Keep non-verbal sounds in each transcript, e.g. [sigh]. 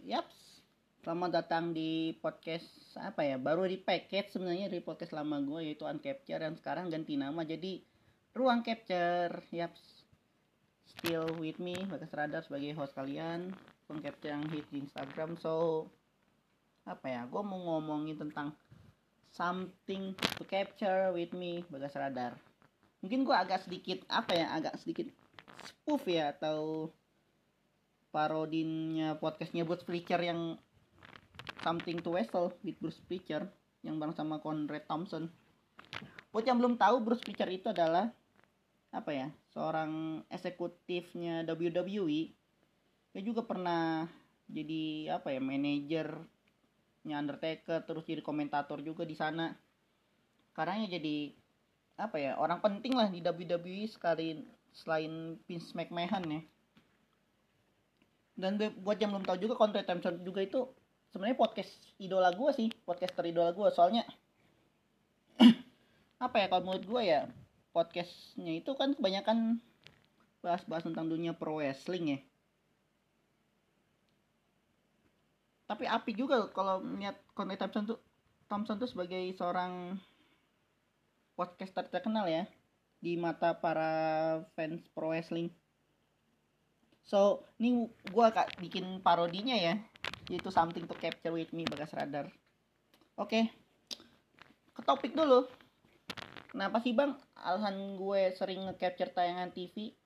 Yaps. Selamat datang di podcast apa ya? Baru di package sebenarnya dari podcast lama gue yaitu Uncapture yang sekarang ganti nama jadi Ruang Capture. Yaps. Still with me, Bagas Radar sebagai host kalian. Capture yang hit di Instagram. So apa ya? Gue mau ngomongin tentang something to capture with me, Bagas Radar. Mungkin gue agak sedikit apa ya? Agak sedikit spoof ya atau parodinya podcastnya Bruce Fletcher yang Something to Wrestle with Bruce Fletcher yang bareng sama Conrad Thompson. Buat yang belum tahu Bruce Fletcher itu adalah apa ya seorang eksekutifnya WWE. Dia juga pernah jadi apa ya manajernya Undertaker terus jadi komentator juga di sana. Karena jadi apa ya orang penting lah di WWE sekali selain Vince McMahon ya dan buat yang belum tahu juga Content Thompson juga itu sebenarnya podcast idola gue sih podcaster idola gue soalnya [clears throat] apa ya kalau menurut gue ya podcastnya itu kan kebanyakan bahas-bahas tentang dunia pro wrestling ya. Tapi api juga kalau melihat Content Thompson tuh Thompson tuh sebagai seorang podcaster terkenal ya di mata para fans pro wrestling So, ini gue kak bikin parodinya ya. Yaitu something to capture with me Bagas Radar. Oke. Okay. Ke topik dulu. Kenapa sih bang alasan gue sering nge-capture tayangan TV?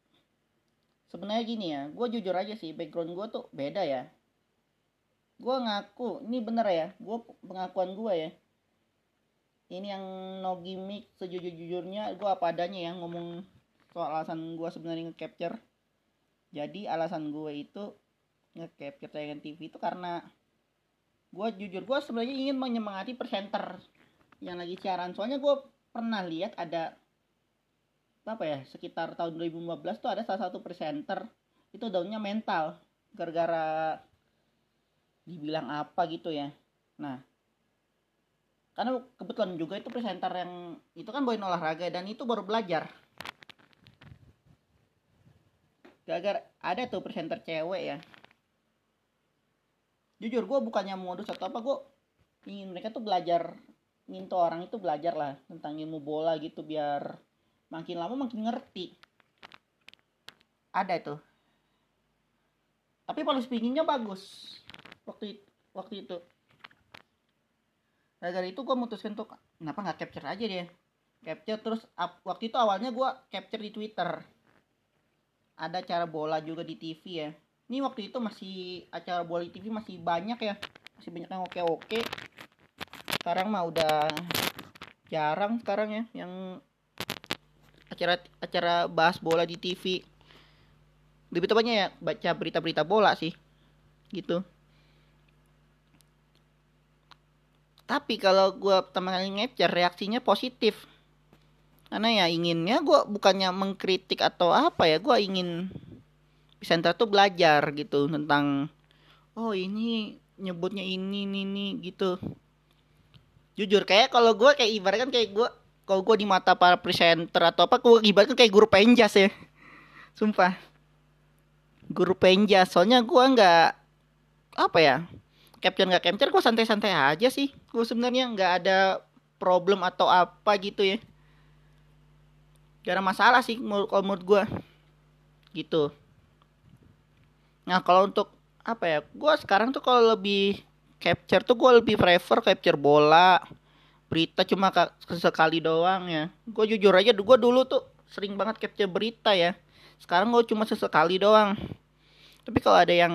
Sebenarnya gini ya, gue jujur aja sih, background gue tuh beda ya. Gue ngaku, ini bener ya, gue pengakuan gue ya. Ini yang no gimmick, sejujur-jujurnya gue apa adanya ya ngomong soal alasan gue sebenarnya nge-capture jadi alasan gue itu nge-capture tayangan TV itu karena gue jujur gue sebenarnya ingin menyemangati presenter yang lagi siaran. Soalnya gue pernah lihat ada apa ya sekitar tahun 2015 tuh ada salah satu presenter itu daunnya mental gara-gara dibilang apa gitu ya. Nah karena kebetulan juga itu presenter yang itu kan boy olahraga dan itu baru belajar gara-gara ada tuh presenter cewek ya. Jujur gue bukannya modus atau apa gue ingin mereka tuh belajar ingin tuh orang itu belajar lah tentang ilmu bola gitu biar makin lama makin ngerti. Ada itu tapi paling speakingnya bagus waktu itu, waktu itu. Gara-gara itu gue mutuskan tuh kenapa nggak capture aja deh capture terus waktu itu awalnya gue capture di twitter ada acara bola juga di TV ya. Ini waktu itu masih acara bola di TV masih banyak ya. Masih banyak yang oke oke sekarang mah udah jarang sekarang ya yang acara acara bahas bola di TV lebih tepatnya ya baca berita-berita bola sih gitu. Tapi kalau gue pertama kali ngecek reaksinya positif karena ya inginnya gue bukannya mengkritik atau apa ya gue ingin presenter tuh belajar gitu tentang oh ini nyebutnya ini ini, ini gitu. Jujur kayak kalau gue kayak ibaratkan kayak gue kalau gue di mata para presenter atau apa gue ibaratkan kayak guru penjas ya. Sumpah. Guru penjas soalnya gue nggak apa ya capture nggak capture gue santai-santai aja sih. Gue sebenarnya nggak ada problem atau apa gitu ya gak masalah sih kalau menurut gue gitu. Nah kalau untuk apa ya gue sekarang tuh kalau lebih capture tuh gue lebih prefer capture bola berita cuma sekali doang ya. Gue jujur aja gue dulu tuh sering banget capture berita ya. Sekarang gue cuma sesekali doang. Tapi kalau ada yang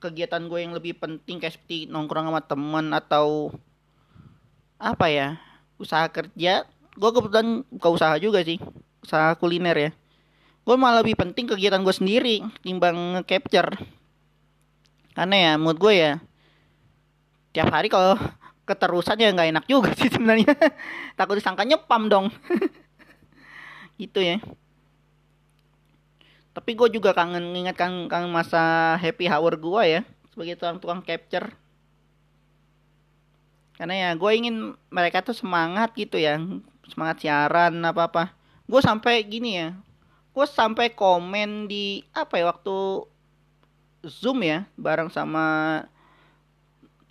kegiatan gue yang lebih penting kayak seperti nongkrong sama temen atau apa ya usaha kerja gue kebetulan buka usaha juga sih usaha kuliner ya. Gue malah lebih penting kegiatan gue sendiri timbang capture karena ya mood gue ya tiap hari kalau keterusan ya nggak enak juga [laughs] sih sebenarnya. Takut disangka nyepam dong. [laughs] Gitu ya. Tapi gue juga kangen ingat kan kangen masa happy hour gue ya sebagai tukang tukang capture. Karena ya gue ingin mereka tuh semangat gitu ya semangat siaran apa apa gue sampai gini ya. Gue sampai komen di apa ya waktu zoom ya bareng sama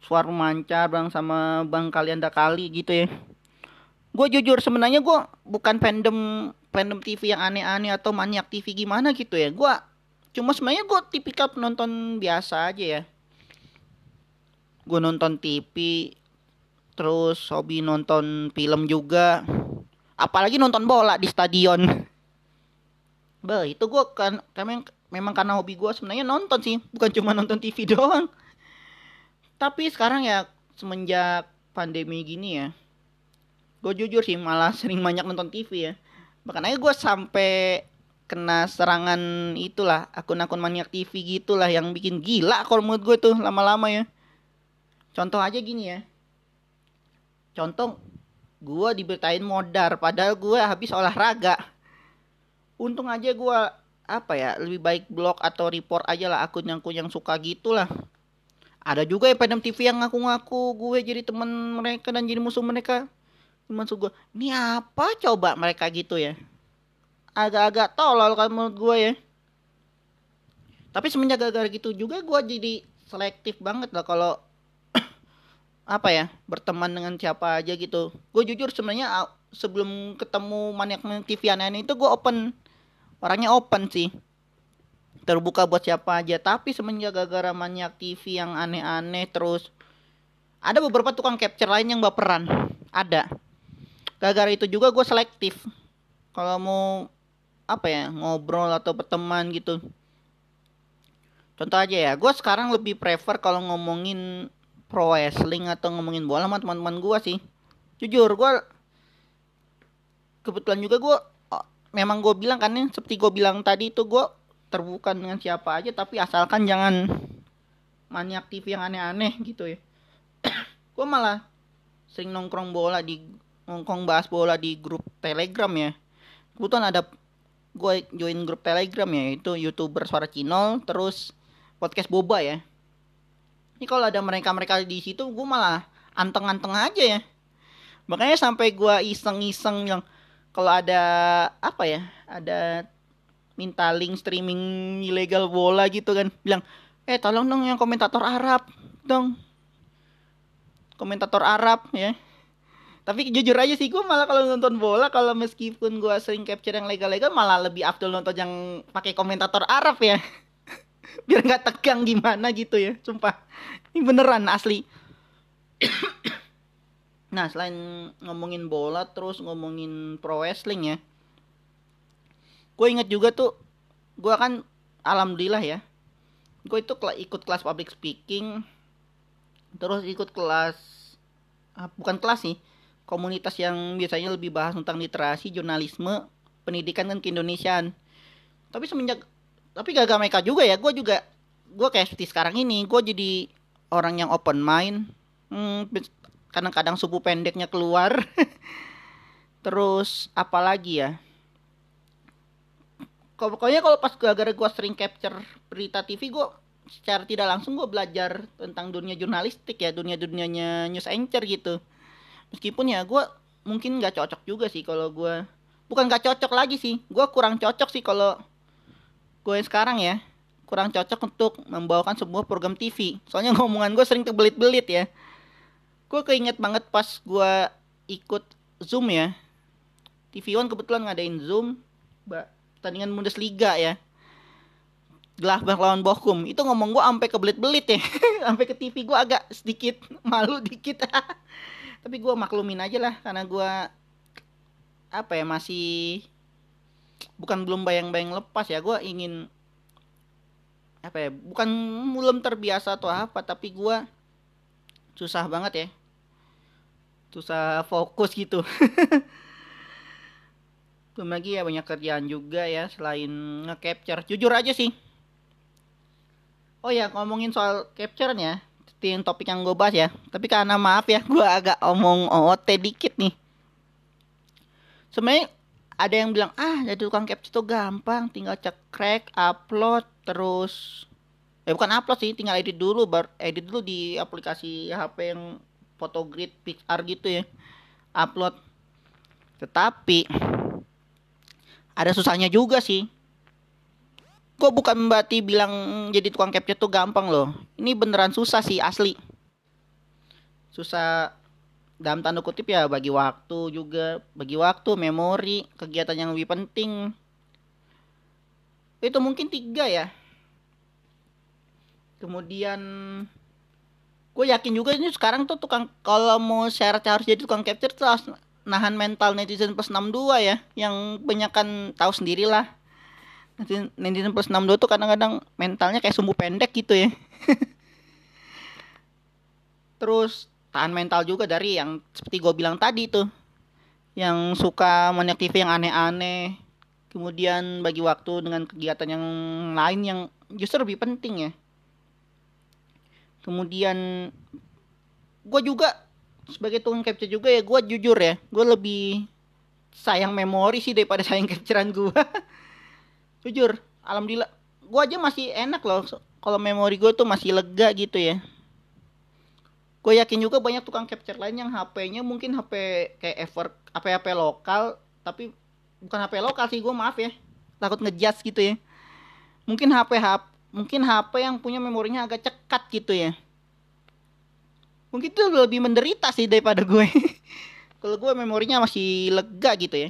suara mancar bareng sama bang kalian kali gitu ya. Gue jujur sebenarnya gue bukan fandom fandom TV yang aneh-aneh atau maniak TV gimana gitu ya. Gue cuma sebenarnya gue tipikal penonton biasa aja ya. Gue nonton TV terus hobi nonton film juga apalagi nonton bola di stadion. Be, itu gue kan memang memang karena hobi gue sebenarnya nonton sih. Bukan cuma nonton TV [laughs] doang. Tapi sekarang ya semenjak pandemi gini ya gue jujur sih malah [laughs] sering banyak nonton TV ya. Makanya gue sampai kena serangan itulah akun-akun maniak TV gitulah yang bikin gila kalau menurut gue tuh lama-lama ya. Contoh aja gini ya. Contoh gue diberitain modar padahal gue habis olahraga. Untung aja gue apa ya lebih baik blog atau report aja lah akun yang yang suka gitulah ada juga ya Padam TV yang ngaku-ngaku gue jadi teman mereka dan jadi musuh mereka. Maksud gue ini apa coba mereka gitu ya? Agak-agak tolol kalau menurut gue ya. Tapi semenjak gara-gara gitu juga gue jadi selektif banget lah kalau apa ya berteman dengan siapa aja gitu. Gue jujur sebenarnya sebelum ketemu maniak TV aneh itu gue open. Orangnya open sih. Terbuka buat siapa aja. Tapi semenjak gara-gara maniak TV yang aneh-aneh terus ada beberapa tukang capture lain yang baperan. Ada. Gara-gara itu juga gue selektif. Kalau mau apa ya ngobrol atau berteman gitu. Contoh aja ya gue sekarang lebih prefer kalau ngomongin pro wrestling atau ngomongin bola sama teman-teman gue sih. Jujur gue kebetulan juga gue oh, memang gue bilang kan seperti gue bilang tadi itu gue terbuka dengan siapa aja tapi asalkan jangan maniak TV yang aneh-aneh gitu ya. [coughs] Gue malah sering nongkrong bola di nongkrong bahas bola di grup telegram ya. Kebetulan ada gue join grup telegram ya itu youtuber suara Cinol terus podcast boba ya ini kalau ada mereka-mereka di situ gue malah anteng-anteng aja ya. Makanya sampai gue iseng-iseng yang kalau ada apa ya ada minta link streaming ilegal bola gitu kan bilang eh tolong dong yang komentator Arab dong. Komentator Arab ya. Tapi jujur aja sih gue malah kalau nonton bola kalau meskipun gue sering capture yang legal-legal malah lebih afdol nonton yang pakai komentator Arab ya [laughs] biar nggak tegang gimana gitu ya sumpah. Ini beneran asli. [coughs] Nah selain ngomongin bola terus ngomongin pro wrestling ya. Gue inget juga tuh gue kan alhamdulillah ya gue itu ikut kelas public speaking terus ikut kelas ah, bukan kelas sih komunitas yang biasanya lebih bahas tentang literasi jurnalisme pendidikan dan keindonesiaan tapi semenjak tapi gak mereka juga ya. Gue juga gue kayak seperti sekarang ini. Gue jadi orang yang open mind. Hmm, kadang-kadang subuh pendeknya keluar. [laughs] Terus apalagi ya? Pokoknya kalau pas gara-gara gue sering capture berita TV gue secara tidak langsung gue belajar tentang dunia jurnalistik ya. Dunia dunianya news anchor gitu. Meskipun ya gue mungkin nggak cocok juga sih kalau gue bukan nggak cocok lagi sih. Gue kurang cocok sih kalau gue sekarang ya kurang cocok untuk membawakan sebuah program TV. Soalnya ngomongan gue sering terbelit-belit ya. Gue keinget banget pas gue ikut Zoom ya. TV One kebetulan ngadain Zoom pertandingan Bundesliga ya. Gladbach lawan Bochum. Itu ngomong gue sampai kebelit-belit ya. [laughs] sampai ke TV gue agak sedikit malu dikit. [laughs] Tapi gue maklumin aja lah karena gue apa ya masih bukan belum bayang-bayang lepas ya. Gue ingin apa ya bukan belum terbiasa atau apa tapi gue susah banget ya. Susah fokus gitu. [laughs] Belum lagi ya banyak kerjaan juga ya selain nge-capture. Jujur aja sih. Oh ya ngomongin soal capture ya yang topik yang gue bahas ya. Tapi karena maaf ya gue agak omong OOT dikit nih. Sebenarnya ada yang bilang ah jadi tukang capture itu gampang tinggal cekrek upload terus eh bukan upload sih tinggal edit dulu bar edit dulu di aplikasi HP yang photogrid pixar gitu ya upload. Tetapi ada susahnya juga sih. Gue bukan berarti bilang jadi tukang capture tuh gampang loh? Ini beneran susah sih asli. Susah dalam tanda kutip ya bagi waktu juga bagi waktu memori kegiatan yang lebih penting. Itu mungkin tiga ya. Kemudian gue yakin juga ini sekarang tuh tukang kalau mau syarat harus jadi tukang capture tuh harus nahan mental netizen plus 62 ya yang banyak kan tahu sendirilah. Netizen plus 62 tuh kadang-kadang mentalnya kayak sumbu pendek gitu ya. [laughs] Terus tahan mental juga dari yang seperti gue bilang tadi tuh. Yang suka monitor TV yang aneh-aneh. Kemudian bagi waktu dengan kegiatan yang lain yang justru lebih penting ya. Kemudian gue juga sebagai tukang capture juga ya gue jujur ya gue lebih sayang memori sih daripada [laughs] sayang capturean gue [laughs] jujur alhamdulillah. Gue aja masih enak loh kalau memori gue tuh masih lega gitu ya gue yakin juga banyak tukang capture lain yang HP-nya mungkin HP kayak ever HP HP lokal tapi bukan HP lokal sih gue maaf ya. Takut ngejudge gitu ya. Mungkin HP HP mungkin HP yang punya memorinya agak cekat gitu ya. Mungkin itu lebih menderita sih daripada gue [laughs] kalau gue memorinya masih lega gitu ya.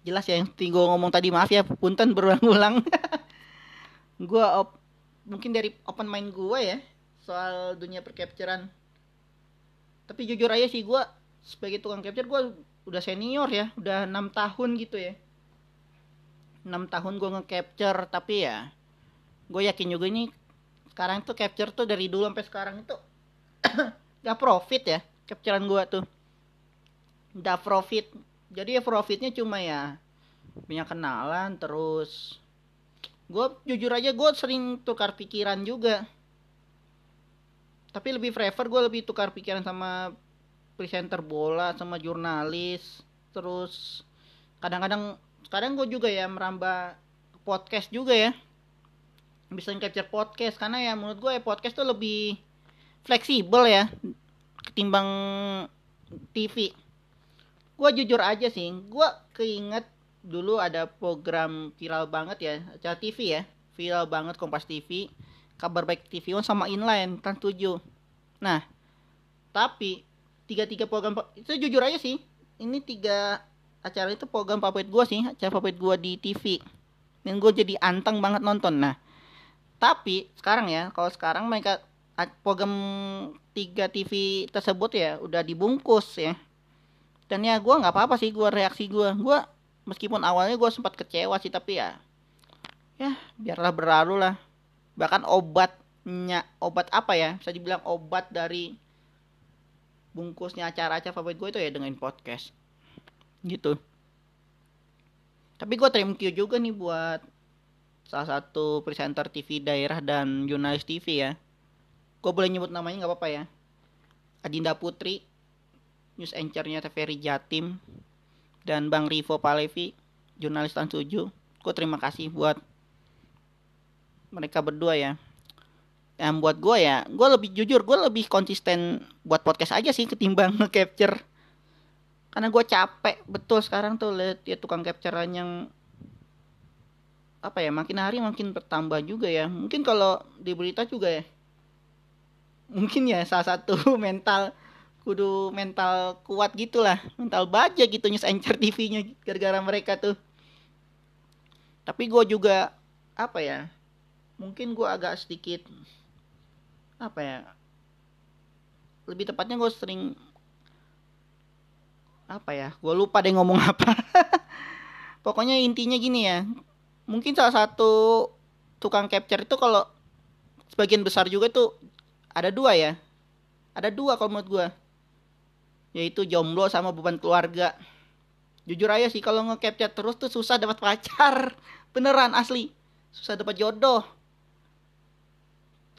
Jelas ya yang gue ngomong tadi maaf ya punten berulang-ulang. [laughs] Gue op mungkin dari open mind gue ya soal dunia percapturean. Tapi jujur aja sih gue sebagai tukang capture gue udah senior ya udah enam tahun gitu ya. Enam tahun gue nge-capture tapi ya gue yakin juga ini sekarang tuh capture tuh dari dulu sampai sekarang itu [coughs] gak profit ya capturean gua tuh. Gak profit. Jadi ya profitnya cuma ya punya kenalan terus. Gue jujur aja gue sering tukar pikiran juga tapi lebih prefer gue lebih tukar pikiran sama presenter bola sama jurnalis. Terus kadang-kadang kadang gue juga ya merambah podcast juga ya. Bisa capture podcast karena ya menurut gue ya podcast tuh lebih fleksibel ya ketimbang TV. Gue jujur aja sih, gue keinget dulu ada program viral banget ya, acara TV ya, viral banget Kompas TV, kabar baik TV One sama Inline kan 7. Nah, tapi tiga-tiga program itu jujur aja sih, ini tiga acara itu program favorit gue sih, acara favorit gue di TV. Dan gue jadi anteng banget nonton. Nah, tapi sekarang ya kalau sekarang mereka program tiga TV tersebut ya udah dibungkus ya dan ya gue nggak apa-apa sih gue reaksi gue gue meskipun awalnya gue sempat kecewa sih tapi ya ya biarlah berlalu lah bahkan obatnya obat apa ya bisa dibilang obat dari bungkusnya acara-acara favorit gue itu ya dengan podcast gitu tapi gue thank you juga nih buat salah satu presenter TV daerah dan jurnalis TV ya. Gue boleh nyebut namanya nggak apa-apa ya. Adinda Putri, news anchornya TVRI Jatim, dan Bang Rivo Palevi, jurnalis Tan. Gue terima kasih buat mereka berdua ya. Yang buat gue ya, gue lebih jujur, gue lebih konsisten buat podcast aja sih ketimbang [laughs] nge-capture. Karena gue capek betul sekarang tuh lihat ya tukang capturean yang apa ya makin hari makin bertambah juga ya mungkin kalau di berita juga ya mungkin ya salah satu [laughs] mental kudu mental kuat gitulah mental baja gitu news anchor TV-nya gara-gara mereka tuh tapi gue juga apa ya mungkin gue agak sedikit apa ya lebih tepatnya gue sering apa ya gue lupa deh ngomong [laughs] apa. Pokoknya intinya gini ya mungkin salah satu tukang capture itu kalau sebagian besar juga tuh ada dua ya. Ada dua kalau menurut gue yaitu jomblo sama beban keluarga. Jujur aja sih kalau nge-capture terus tuh susah dapat pacar. [laughs] Beneran asli. Susah dapat jodoh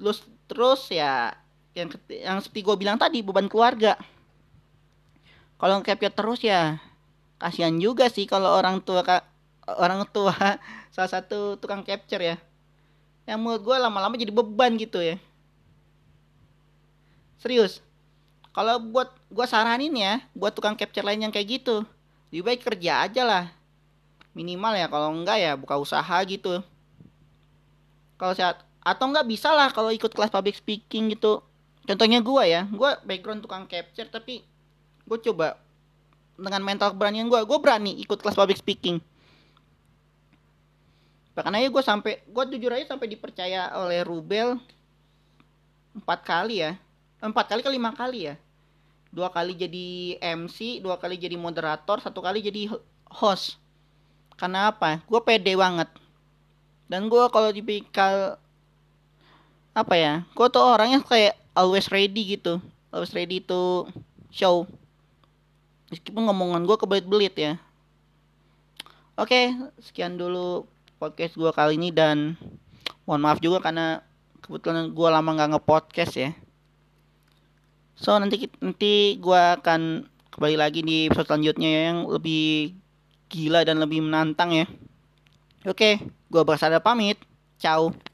terus terus ya yang yang seperti gue bilang tadi beban keluarga. Kalau nge-capture terus ya kasihan juga sih kalau orang tua orang tua [laughs] salah satu tukang capture ya. Yang menurut gue lama-lama jadi beban gitu ya. Serius kalau buat gue saranin ya buat tukang capture lain yang kayak gitu lebih baik kerja aja lah. Minimal ya kalau enggak ya buka usaha gitu. Kalau saat atau enggak bisa lah kalau ikut kelas public speaking gitu. Contohnya gue ya gue background tukang capture tapi gue coba dengan mental keberanian gue gue berani ikut kelas public speaking. Bahkan aja gue sampai gue jujur aja sampai dipercaya oleh Rubel empat kali ya. Empat kali ke lima kali ya. Dua kali jadi MC dua kali jadi moderator satu kali jadi host. Karena apa? Gue pede banget. Dan gue kalau dipikal apa ya? Gue tuh orangnya kayak always ready gitu. Always ready to show. Meskipun ngomongan gue kebelit-belit ya. Oke sekian dulu podcast gue kali ini dan mohon maaf juga karena kebetulan gue lama nggak ngepodcast ya. So nanti nanti gue akan kembali lagi di episode selanjutnya yang lebih gila dan lebih menantang ya. Oke gue bersada pamit. Ciao